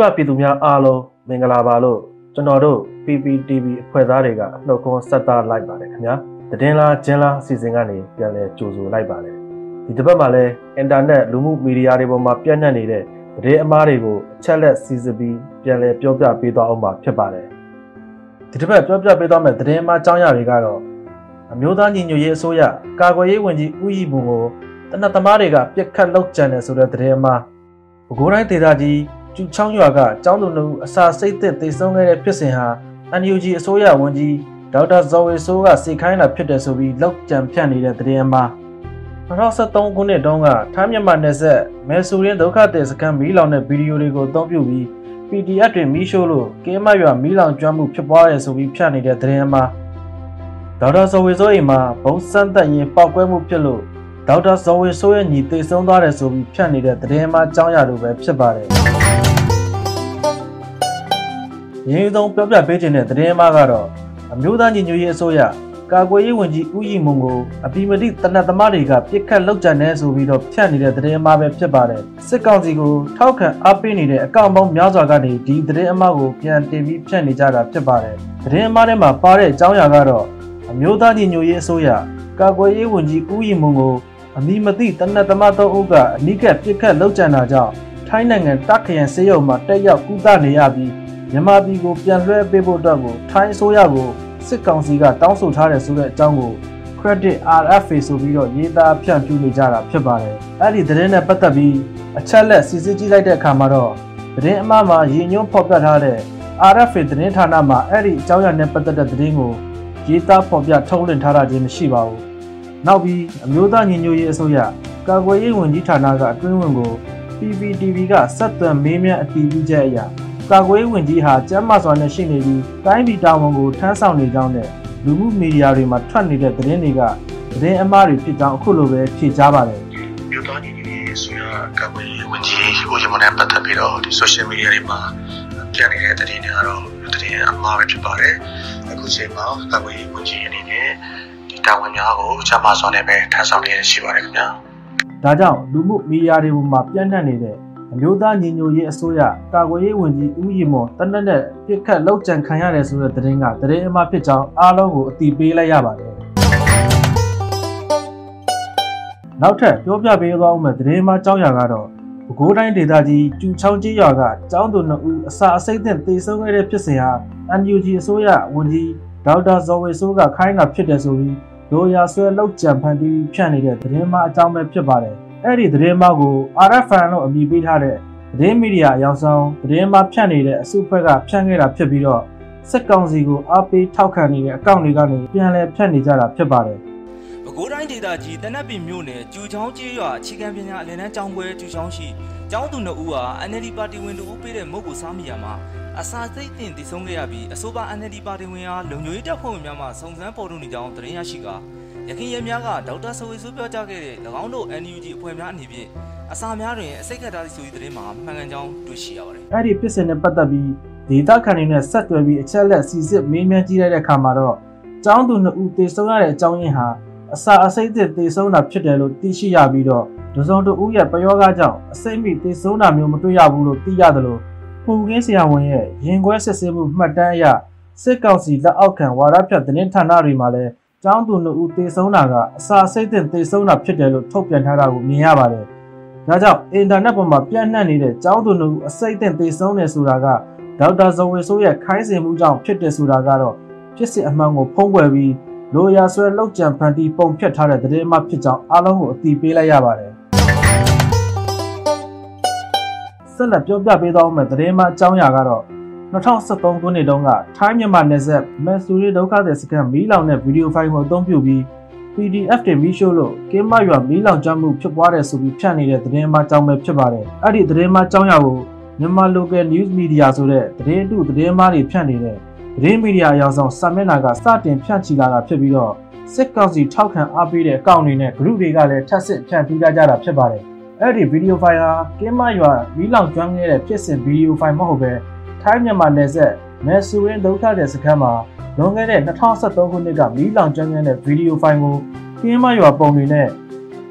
ဘပြည်သူများအားလုံးမင်္ဂလာပါလို့ကျွန်တော်တို့ PPTV အဖွဲ့သားတွေကနှုတ်ခွန်းဆက်တာလိုက်ပါတယ်ခင်ဗျာတည်င်းလားကျင်းလားအစီအစဉ်ကနေပြန်လဲကြိုဆိုလိုက်ပါတယ်ဒီတစ်ပတ်မှာလဲအင်တာနက်လူမှုမီဒီယာတွေပေါ်မှာပြန့်နှံ့နေတဲ့သတင်းအမှားတွေကိုအချက်လက်စီစစ်ပြီးပြန်လဲပြောပြပေးသွားအောင်မှာဖြစ်ပါတယ်ဒီတစ်ပတ်ပြောပြပေးသွားမယ့်သတင်းအမှားအကြောင်းအရာတွေကတော့အမျိုးသားညီညွတ်ရေးအစိုးရကာကွယ်ရေးဝန်ကြီးဦးရီဘုံကိုတနတ်သမားတွေကပြစ်ခတ်လောက်ကျန်တယ်ဆိုတဲ့သတင်းအမှားပဲခူးတိုင်းဒေသကြီး ကျူချောင်းရွာကကျောင်းသူနှုတ်အစာစိတ်သက်သေဆုံးခဲ့တဲ့ဖြစ်စဉ်ဟာ NUG အစိုးရဝန်ကြီးဒေါက်တာဇော်ဝေဆိုးကစေခိုင်းတာဖြစ်တယ်ဆိုပြီးလောက်ကြံဖြန့်နေတဲ့သတင်းအမှား2023ခုနှစ်တုန်းကထိုင်းမြန်မာနယ်စပ်မဲဆူရင်းဒုက္ခသည်စခန်းမီးလောင်တဲ့ဗီဒီယိုတွေကိုအသုံးပြုပြီး PDF တွေမီးရှို့လို့ကင်းမရွာမီးလောင်ကျွမ်းမှုဖြစ်ပွားတယ်ဆိုပြီးဖြန့်နေတဲ့သတင်းအမှားဒေါက်တာဇော်ဝေဆိုးအိမ်မှာဘုံစမ်းသက်ရင်ပောက်ကွဲမှုဖြစ်လို့ဒေါက်တာဇော်ဝေဆိုးရဲ့ညီသေဆုံးသွားတယ်ဆိုပြီးဖြန့်နေတဲ့သတင်းအမှားအကြောင်းအရာလိုပဲဖြစ်ပါတယ် ရင်းဆုံးပြောပြပေးခြင်းတဲ့သတင်းမှားကတော့အမျိုးသားညီညွတ်ရေးအစိုးရကာကွယ်ရေးဝန်ကြီးဦးရီမုံကိုအပိမတိတနတ်သမားတွေကပြစ်ခတ်လောက်ကျန်နေဆိုပြီးတော့ဖြန့်နေတဲ့သတင်းမှားပဲဖြစ်ပါတယ်စစ်ကောင်စီကိုထောက်ခံအားပေးနေတဲ့အကောင့်ပေါင်းများစွာကနေဒီသတင်းအမှားကိုပြန်တင်ပြီးဖြန့်နေကြတာဖြစ်ပါတယ်သတင်းအမှားထဲမှာပါတဲ့အကြောင်းအရာကတော့အမျိုးသားညီညွတ်ရေးအစိုးရကာကွယ်ရေးဝန်ကြီးဦးရီမုံကိုအမိမတိတနတ်သမားတို့အုပ်ကအနိကပြစ်ခတ်လောက်ကျန်တာကြောင့်ထိုင်းနိုင်ငံတပ်ခရန်စေယုံမှာတက်ရောက်ကူးသနေရပြီး မြန်မာပြည်ကိုပြန်လွှဲပေးဖို့အတွက်ကိုထိုင်းအစိုးရကိုစစ်ကောင်စီကတောင်းဆိုထားတယ်ဆိုတဲ့အကြောင်းကို credit RFA ဆိုပြီးတော့ရေးသားဖြန့်ဖြူးနေကြတာဖြစ်ပါတယ်။အဲ့ဒီသတင်းနဲ့ပတ်သက်ပြီးအချက်လက်စစ်စစ်ကြည့်လိုက်တဲ့အခါမှာတော့သတင်းအမှားမှာရည်ညွှန်းဖော်ပြထားတဲ့ RFA သတင်းဌာနမှာအဲ့ဒီအကြောင်းအရာနဲ့ပတ်သက်တဲ့သတင်းကိုရေးသားဖော်ပြထုတ်လွှင့်ထားတာချင်းမရှိပါဘူး။နောက်ပြီးအမျိုးသားညီညွတ်ရေးအစိုးရကာကွယ်ရေးဝန်ကြီးဌာနကအတွင်းဝင်ကို PPTV ကဆက်သွယ်မေးမြန်းအတည်ပြုချက်အရ ကာကွယ်ဝင်ကြီးဟာကျမ်းမာစွာနဲ့ရှိနေပြီးတိုင်းပြည်တာဝန်ကိုထမ်းဆောင်နေကြောင်းနဲ့လူမှုမီဒီယာတွေမှာထွက်နေတဲ့သတင်းတွေကသတင်းအမှားတွေဖြစ်ကြောင်းအခုလိုပဲဖြေကြားပါတယ်။မြို့တော်ညီကြီးဆိုရကာကွယ်ဝင်ကြီးဦးရမနဲ့ပတ်သက်ပြီးတော့ဒီ social media တွေမှာပြနေတဲ့သတင်းတွေကတော့သတင်းအမှားပဲဖြစ်ပါတယ်။အခုချိန်မှာကာကွယ်ဝင်ကြီးအနေနဲ့ဒီတာဝန်များကိုကျမ်းမာစွာနဲ့ပဲထမ်းဆောင်နေရရှိပါတယ်ခင်ဗျာ။ဒါကြောင့်လူမှုမီဒီယာတွေမှာပြန့်နှံ့နေတဲ့ အမျိုးသားညီညွတ်ရေးအစိုးရကာကွယ်ရေးဝန်ကြီးဦးရီမော်တနက်နဲ့ပြစ်ခတ်လောက်ကြံခံရတယ်ဆိုတဲ့သတင်းကသတင်းအမှားဖြစ်ကြောင်းအားလုံးကိုအသိပေးလိုက်ရပါတယ်။နောက်ထပ်ပြောပြပေးသွားအောင်မယ့်သတင်းမှာကြောင်းရာကတော့ပဲခူးတိုင်းဒေသကြီးကျူချောင်းကြီးရွာကကျောင်းသူနှစ်ဦးအစာအစိမ့်နဲ့တေဆုံးခဲ့တဲ့ဖြစ်စဉ်ဟာ NUG အစိုးရဝန်ကြီးဒေါက်တာဇော်ဝေဆိုးကခိုင်းတာဖြစ်တယ်ဆိုပြီးလိုရာဆွဲလောက်ကြံဖန်တီးဖြန့်နေတဲ့သတင်းမှာအကြောင်းပဲဖြစ်ပါတယ်။ အဲ့ဒီသတင်းမောက်ကို RFN လို့အမည်ပေးထားတဲ့သတင်းမီဒီယာအယောင်ဆောင်သတင်းမဖြန့်နေတဲ့အစုအဖွဲ့ကဖြန့်ခဲ့တာဖြစ်ပြီးတော့စက်ကောင်စီကိုအားပေးထောက်ခံနေတဲ့အကောင့်တွေကနေပြန်လည်ဖြန့်နေကြတာဖြစ်ပါတယ်။ပဲခူးတိုင်းဒေသကြီးတနက်ပင်မြို့နယ်ကျူချောင်းကျေးရွာအခြေခံပညာအလယ်တန်းကျောင်းပွဲကျူချောင်းရှိကျောင်းသူနှစ်ဦးဟာ NLD ပါတီဝင်တို့ပေးတဲ့မုတ်ကိုစားမိရမှာအစာစိတ်တင်တည်ဆုံးခဲ့ရပြီးအဆိုပါ NLD ပါတီဝင်အားလုံခြုံရေးတပ်ဖွဲ့ဝင်များမှစုံစမ်းပေါ်ထုတ်နေကြောင်းသတင်းရရှိကာ ရခိုင်ရဲများကဒေါက်တာဆဝေဆိုးပြောကြားခဲ့တဲ့၎င်းတို့ NUG အဖွဲ့များအနေဖြင့်အစာများတွင်အစိတ်ခတ်ထားသည့်ဆိုသည့်သတင်းမှာမှန်ကန်ကြောင်းတွေ့ရှိရပါတယ်။အဲ့ဒီဖြစ်စဉ်နဲ့ပတ်သက်ပြီးဒေတာခန်တွေနဲ့ဆက်သွယ်ပြီးအချက်လက်စီစစ်မေးမြန်းကြည့်လိုက်တဲ့အခါမှာတော့ကျောင်းသူနှစ်ဦးတေဆုံးရတဲ့အကြောင်းရင်းဟာအစာအစိတ်သစ်တေဆုံးတာဖြစ်တယ်လို့သိရှိရပြီးတော့ဒဇုံတူဦးရဲ့ပယောဂကြောင့်အစိမ့်မိတေဆုံးတာမျိုးမတွေ့ရဘူးလို့သိရတယ်လို့ပူကင်းဆရာဝန်ရဲ့ရင်ခွဲစစ်ဆေးမှုမှတ်တမ်းအရစစ်ကောင်စီလက်အောက်ခံဝါရဖြတ်သတင်းဌာနတွေမှာလည်း ကျောင်းသူနှစ်ဦးသေဆုံးတာကအစာစိတ်သင့်သေဆုံးတာဖြစ်တယ်လို့ထုတ်ပြန်ထားတာကိုမြင်ရပါတယ်။ဒါကြောင့်အင်တာနက်ပေါ်မှာပြန့်နှံ့နေတဲ့ကျောင်းသူနှစ်ဦးအစိတ်သင့်သေဆုံးတယ်ဆိုတာကဒေါက်တာဇော်ဝေဆိုးရဲ့ခိုင်းစင်မှုကြောင့်ဖြစ်တယ်ဆိုတာကတော့ဖြစ်စဉ်အမှန်ကိုဖုံးကွယ်ပြီးလိုရာဆွဲလောက်ကြံဖန်တီးပုံဖြတ်ထားတဲ့သတင်းမှဖြစ်ကြောင်းအားလုံးကိုအသိပေးလိုက်ရပါတယ်။ဆက်လက်ပြောပြပေးသွားမယ့်သတင်းမှအကြောင်းအရာကတော့ 2013ခုနှစ်တုန်းကထိုင်းမြန်မာနယ်စပ်မက်ဆူရီဒုက္ခသည်စခန်းမီးလောင်တဲ့ဗီဒီယိုဖိုင်ကိုအသုံးပြုပြီး PDF တွေမီးရှို့လို့ကင်းမရွာမီးလောင်ကျွမ်းမှုဖြစ်ပွားတယ်ဆိုပြီးဖြန့်နေတဲ့သတင်းမှအကြောင်းပဲဖြစ်ပါတယ်။အဲ့ဒီသတင်းမှအကြောင်းအရာကိုမြန်မာ local news media ဆိုတဲ့သတင်းတုသတင်းမှားတွေဖြန့်နေတဲ့သတင်းမီဒီယာအယောင်ဆောင်စာမျက်နှာကစတင်ဖြန့်ချီလာတာဖြစ်ပြီးတော့စစ်ကောင်စီထောက်ခံအားပေးတဲ့အကောင့်တွေနဲ့ group တွေကလည်းထပ်ဆင့်ဖြန့်ပြကြတာဖြစ်ပါတယ်။အဲ့ဒီဗီဒီယိုဖိုင်ဟာကင်းမရွာမီးလောင်ကျွမ်းခဲ့တဲ့ဖြစ်စဉ်ဗီဒီယိုဖိုင်မဟုတ်ဘဲ ထိုင်းမြန်မာနယ်စပ်မဲဆူရင်းဒုက္ခတဲ့စခန်းမှာလွန်ခဲ့တဲ့2023ခုနှစ်ကမီးလောင်ကျွမ်းခဲ့တဲ့ဗီဒီယိုဖိုင်ကိုကင်းမရွာပုံတွေနဲ့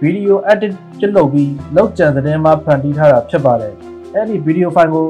ဗီဒီယို edit ပြုလုပ်ပြီးလောက်ကျန်သတင်းမှဖန်တီးထားတာဖြစ်ပါတယ်။အဲ့ဒီဗီဒီယိုဖိုင်ကို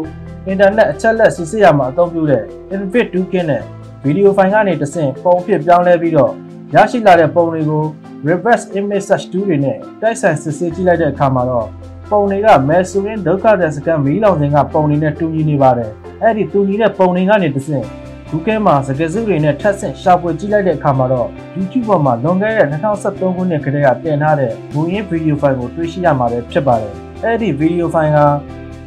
အင်တာနက်အချက်လက်စစ်ဆေးရမှာအသုံးပြုတဲ့ Infinite Toolkit နဲ့ဗီဒီယိုဖိုင်ကနေတဆင့်ပုံဖြစ်ပြောင်းလဲပြီးတော့ရရှိလာတဲ့ပုံတွေကို reverse image search tool တွေနဲ့တိုက်ဆိုင်စစ်ဆေးကြည့်လိုက်တဲ့အခါမှာတော့ပုံတွေကမဲဆိုရင်ဒုက္ခတဲ့စကန်မီးလောင်စဉ်ကပုံတွေနဲ့တူညီနေပါတယ်။ အဲ့ဒီတူညီတဲ့ပုံတွေကနေတဆင့် Google မှာစကားစုတွေနဲ့ထပ်ဆင့်ရှာဖွေကြည့်လိုက်တဲ့အခါမှာတော့ YouTube ပေါ်မှာလွန်ခဲ့တဲ့2013ခုနှစ်ကတည်းကတင်ထားတဲ့မူရင်းဗီဒီယိုဖိုင်ကိုတွေ့ရှိရမှာပဲဖြစ်ပါတယ်။အဲ့ဒီဗီဒီယိုဖိုင်က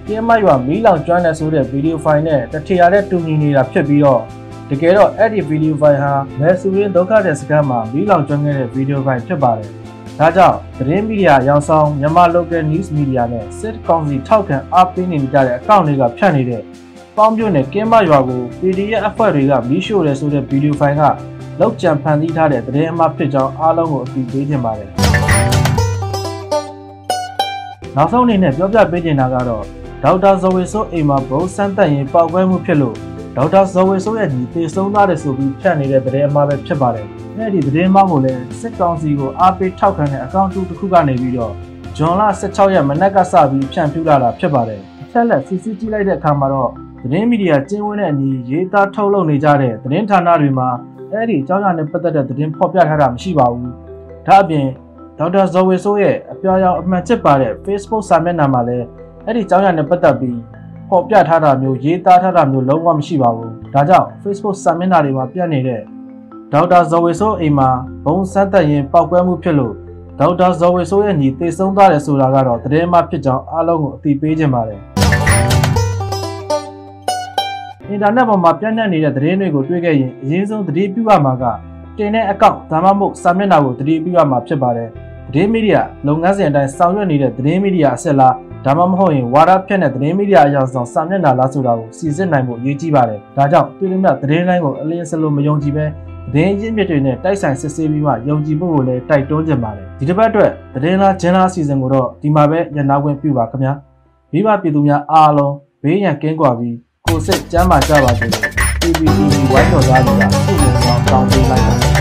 ပြင်းမရွာမီးလောင်ကျွမ်းတဲ့ဆိုတဲ့ဗီဒီယိုဖိုင်နဲ့တထရာတဲ့တူညီနေတာဖြစ်ပြီးတော့တကယ်တော့အဲ့ဒီဗီဒီယိုဖိုင်ဟာမဲဆူရင်းဒုက္ခတဲ့စကားမှာမီးလောင်ကျွမ်းခဲ့တဲ့ဗီဒီယိုဖိုင်ဖြစ်ပါတယ်။ဒါကြောင့်သတင်းမီဒီယာရောင်ဆောင်မြန်မာ local news media နဲ့စစ်ကောင်စီထောက်ခံအားပေးနေကြတဲ့အကောင့်တွေကဖြန့်နေတဲ့ ပေါင်းပြုတ်နဲ့ကင်းမရွာကို PDF အဖွဲ့တွေကမီးရှို့တယ်ဆိုတဲ့ဗီဒီယိုဖိုင်ကလောက်ကြံဖန်တီးထားတဲ့သတင်းအမှားဖြစ်ကြောင်းအားလုံးကိုအသိပေးခြင်းပါတယ်။နောက်ဆုံးအနေနဲ့ပြောပြပေးချင်တာကတော့ဒေါက်တာဇော်ဝေဆိုးအိမ်မှာဘုံစမ်းသပ်ရင်ပောက်ကွဲမှုဖြစ်လို့ဒေါက်တာဇော်ဝေဆိုးရဲ့ညီတေဆုံးသားတယ်ဆိုပြီးဖြန့်နေတဲ့သတင်းအမှားပဲဖြစ်ပါတယ်။အဲဒီသတင်းအမှားကိုလည်းစစ်ကောင်စီကိုအားပေးထောက်ခံတဲ့အကောင့်တစ်ခုကနေပြီးတော့ဂျွန်လ16ရက်မနက်ကစပြီးဖြန့်ဖြူးလာတာဖြစ်ပါတယ်။အချက်လက်စစ်စစ်ကြည့်လိုက်တဲ့အခါမှာတော့ သတင်းမီဒီယာကျင်းဝန်းတဲ့အညီရေးသားထုတ်လုပ်နေကြတဲ့သတင်းဌာနတွေမှာအဲ့ဒီအကြောင်းအရာနဲ့ပတ်သက်တဲ့သတင်းဖော်ပြထားတာမရှိပါဘူး။ဒါအပြင်ဒေါက်တာဇော်ဝေဆိုးရဲ့အပြောင်အမှန်ချစ်ပါတဲ့ Facebook စာမျက်နှာမှာလည်းအဲ့ဒီအကြောင်းအရာနဲ့ပတ်သက်ပြီးဖော်ပြထားတာမျိုးရေးသားထားတာမျိုးလုံးဝမရှိပါဘူး။ဒါကြောင့် Facebook စာမျက်နှာတွေမှာပြနေတဲ့ဒေါက်တာဇော်ဝေဆိုးအိမ်မှာဘုံစမ်းသက်ရင်ပောက်ကွဲမှုဖြစ်လို့ဒေါက်တာဇော်ဝေဆိုးရဲ့ညီတေဆုံးသွားတယ်ဆိုတာကတော့သတင်းမှဖြစ်ကြောင်းအားလုံးကိုအသိပေးခြင်းပါတယ်။ အင်တာနက်ပေါ်မှာပြန့်နှံ့နေတဲ့သတင်းတွေကိုတွေ့ခဲ့ရင်အရင်ဆုံးသတိပြုရမှာကတင်တဲ့အကောင့်ဒါမှမဟုတ်စာမျက်နှာကိုသတိပြုရမှာဖြစ်ပါတယ်။သတင်းမီဒီယာလုပ်ငန်းစဉ်အတိုင်းဆောင်ရွက်နေတဲ့သတင်းမီဒီယာအဆက်လားဒါမှမဟုတ်ရင်ဝါဒဖြန့်တဲ့သတင်းမီဒီယာအကြောင်းဆောင်စာမျက်နှာလားဆိုတာကိုစီစစ်နိုင်ဖို့အရေးကြီးပါတယ်။ဒါကြောင့်တွေ့လို့မြသတင်းလိုင်းကိုအလင်းစလို့မယုံကြည်ပဲသတင်းရင်းမြစ်တွေနဲ့တိုက်ဆိုင်စစ်ဆေးပြီးမှယုံကြည်ဖို့ကိုလည်းတိုက်တွန်းကြပါတယ်။ဒီတစ်ပတ်အတွက်သတင်းလားဂျန်လားအစီအစဉ်ကိုတော့ဒီမှာပဲညနာခွင့်ပြုပါခင်ဗျာ။မိဘပြည်သူများအားလုံးဘေးရန်ကင်းကွာပြီး ကိုစိတ်ကျမ်းမာကြပါစေလို့ PPTV ဝိုင်းတော်သားတွေကခုလိုအောင်တောင်းပေးလိုက်ပါတယ်